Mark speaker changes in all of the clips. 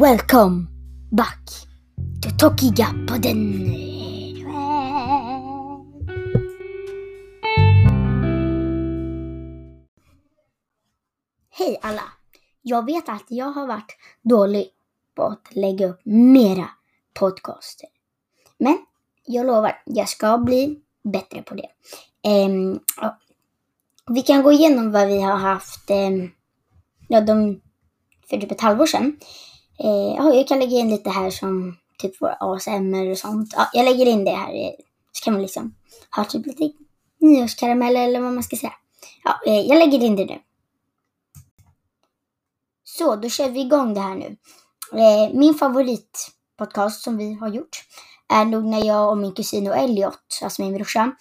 Speaker 1: Welcome back to Tokiga-podden. Hej alla! Jag vet att jag har varit dålig på att lägga upp mera podcaster. Men jag lovar, jag ska bli bättre på det. Ehm, ja. Vi kan gå igenom vad vi har haft ehm, ja, de, för typ ett halvår sedan. Eh, ja, jag kan lägga in lite här som typ våra ASMR och sånt. Ja, jag lägger in det här så kan man liksom ha typ lite nyårskarameller eller vad man ska säga. Ja, eh, jag lägger in det nu. Så, då kör vi igång det här nu. Eh, min favoritpodcast som vi har gjort är nog när jag och min kusin och Elliot, alltså min brorsa,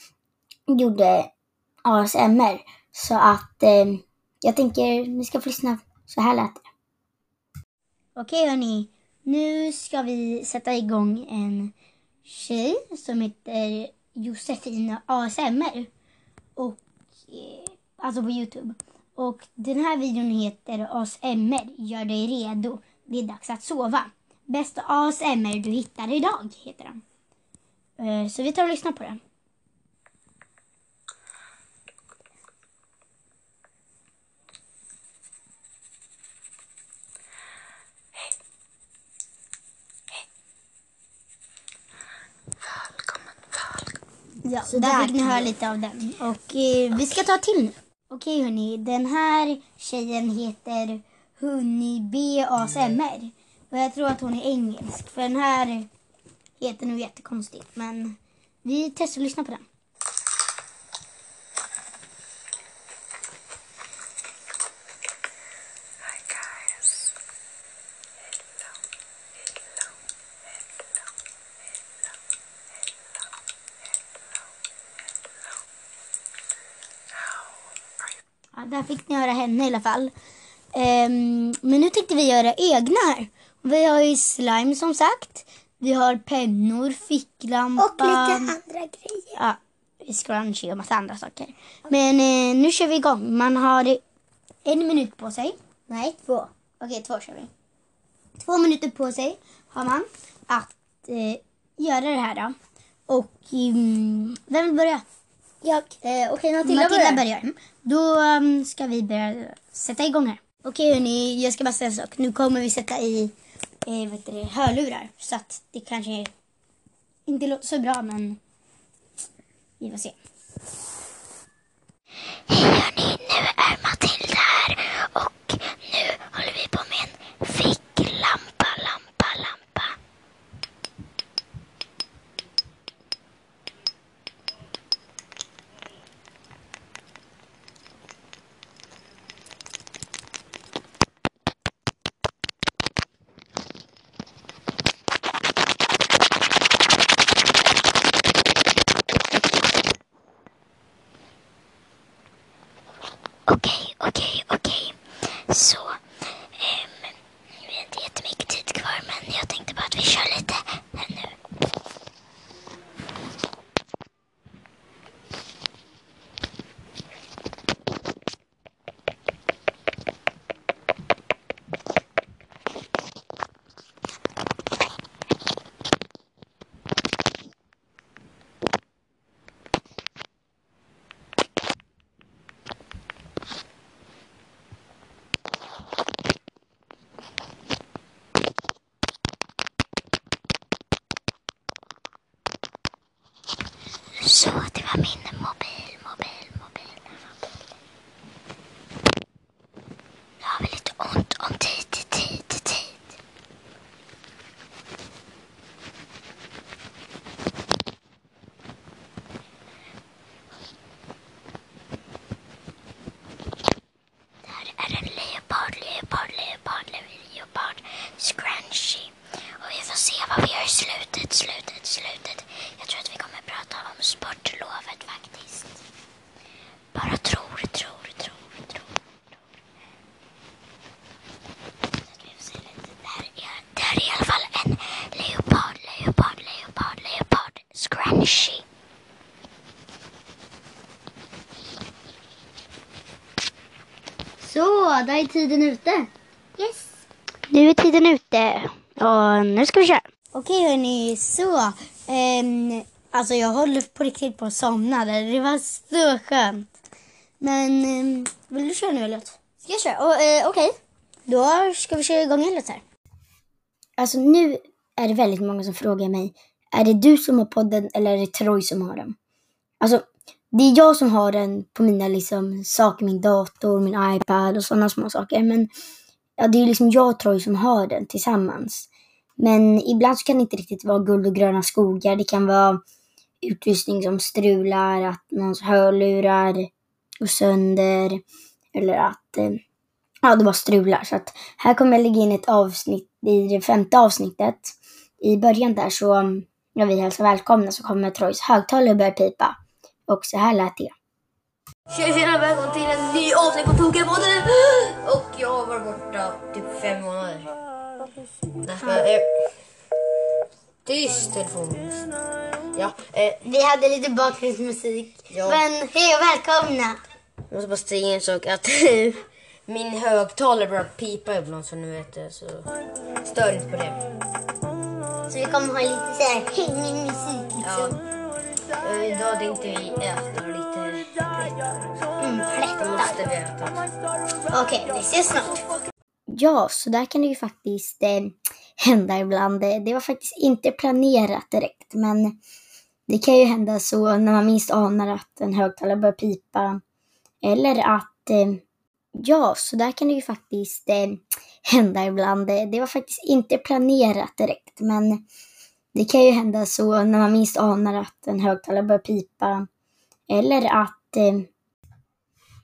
Speaker 1: gjorde ASMR. Så att eh, jag tänker ni ska få lyssna. Så här lät det. Okej hörni, nu ska vi sätta igång en tjej som heter Josefin ASMR. Och, eh, alltså på Youtube. Och den här videon heter ASMR, gör dig redo. Det är dags att sova. Bästa ASMR du hittar idag, heter den. Eh, Så vi tar och lyssnar på den.
Speaker 2: Så
Speaker 1: där fick ni höra lite av den. Och eh, vi ska ta till nu. Okej hörni, den här tjejen heter Honeybee ASMR. Och jag tror att hon är engelsk, för den här heter nog jättekonstigt. Men vi testar att lyssna på den. Ja, där fick ni höra henne i alla fall. Ehm, men nu tänkte vi göra egna här. Vi har ju slime som sagt. Vi har pennor, ficklampa.
Speaker 2: Och lite andra grejer.
Speaker 1: Ja, scrunchie och massa andra saker. Men eh, nu kör vi igång. Man har en minut på sig. Nej, två. Okej, två kör vi. Två minuter på sig har man att eh, göra det här då. Och mm, vem vill börja?
Speaker 2: Jag. Eh, Okej, Matilda,
Speaker 1: Matilda
Speaker 2: börjar.
Speaker 1: börjar. Då um, ska vi börja sätta igång här. Okej hörni, jag ska bara säga en sak. Nu kommer vi sätta i eh, vet du, hörlurar. Så att det kanske inte låter så bra men vi får se.
Speaker 2: Hej hörni, nu är Matilda här och nu håller vi på med en ficklampa, lampa, lampa. Okej, okej, okej. Så, um, vi har inte jättemycket tid kvar men jag tänkte bara att vi kör lite Så, det var min mobil, mobil, mobil, mobil. Nu har vi lite ont om tid, tid, tid. Det här är en leopard, leopard, leopard, leopard, scrunchy. Och vi får se vad vi gör i slutet, slutet, slutet. Jag tror att vi kommer prata om sportlovet faktiskt. Bara tror, tror, tror, tror, tror. Så att vi får se lite. Det här är, det här är i alla fall en leopard, leopard, leopard, leopard, scrunchy.
Speaker 1: Så, där är tiden ute.
Speaker 2: Yes.
Speaker 1: nu är tiden ute och nu ska vi köra. Okej hörni, så. Um, alltså jag håller på riktigt på att somna där. Det var så skönt. Men eh, vill du köra nu Elliot? Ska jag köra? Oh, eh, Okej, okay. då ska vi köra igång Elliot här. Alltså nu är det väldigt många som frågar mig, är det du som har podden eller är det Troy som har den? Alltså, det är jag som har den på mina liksom, saker, min dator, min iPad och sådana små saker. Men ja, det är liksom jag och Troy som har den tillsammans. Men ibland så kan det inte riktigt vara guld och gröna skogar. Det kan vara utrustning som strular, att någons hörlurar går sönder eller att eh, ja, det bara strular. Så att här kommer jag lägga in ett avsnitt i det femte avsnittet. I början där så, när vi hälsar välkomna, så kommer Troys högtalare börja pipa. Och så här lät det.
Speaker 3: Tjena tjena, välkommen till en ny avsnitt på Tokyo-podden! Och jag har varit borta typ fem månader. Nej, eh, tyst telefon. Ja, eh,
Speaker 1: Vi hade lite bakgrundsmusik.
Speaker 3: Ja.
Speaker 1: Men hej och välkomna!
Speaker 3: Jag måste bara säga en sak att min högtalare börjar pipa ibland så nu vet jag så stör inte på det.
Speaker 1: Så vi kommer ha lite så här hängig musik
Speaker 3: Ja.
Speaker 1: liksom.
Speaker 3: Eh, Idag tänkte vi äta lite
Speaker 1: Mm,
Speaker 3: Det
Speaker 1: plättar.
Speaker 3: måste vi äta.
Speaker 1: Okej, vi ses snart. Ja, så där kan det ju faktiskt eh, hända ibland. Eh, Det var faktiskt inte planerat direkt, men det kan ju hända så när man minst anar att en högtalare börjar pipa. Eller att, eh, ja, så där kan det ju faktiskt eh, hända ibland. Eh, det var faktiskt inte planerat direkt, men det kan ju hända så när man minst anar att en högtalare börjar pipa. Eller att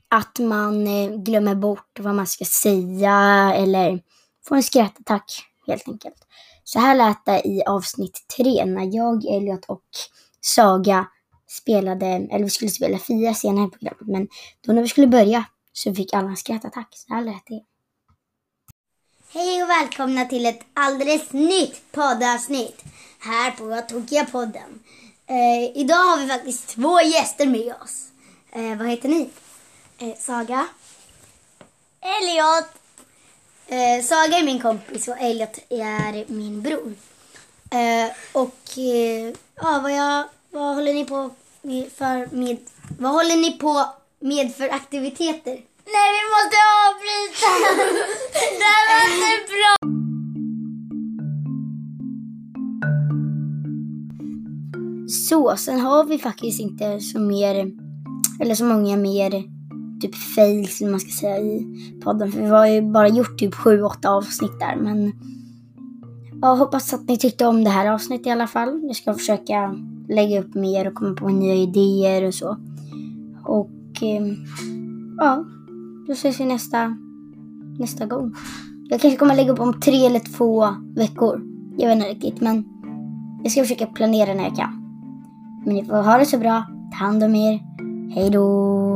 Speaker 1: att man glömmer bort vad man ska säga eller får en skrattattack helt enkelt. Så här lät det i avsnitt tre när jag, Elliot och Saga spelade, eller vi skulle spela Fia senare i programmet, men då när vi skulle börja så fick alla en skrattattack. Så här lät det. Hej och välkomna till ett alldeles nytt poddavsnitt här på Tokia-podden. Eh, idag har vi faktiskt två gäster med oss. Eh, vad heter ni? Eh, Saga. Elliot. Eh, Saga är min kompis och Elliot är min bror. Eh, och eh, ja, vad, jag, vad håller ni på med för med, vad håller ni på med för aktiviteter? Nej, vi måste avbryta! Det här var inte bra! Så, sen har vi faktiskt inte så mer, eller så många mer typ fails man ska säga i podden. För vi har ju bara gjort typ sju, åtta avsnitt där. Men jag hoppas att ni tyckte om det här avsnittet i alla fall. Jag ska försöka lägga upp mer och komma på nya idéer och så. Och ehm, ja, då ses vi nästa, nästa gång. Jag kanske kommer lägga upp om tre eller två veckor. Jag vet inte riktigt, men jag ska försöka planera när jag kan. Men ni får ha det så bra. Ta hand om er. Hej då!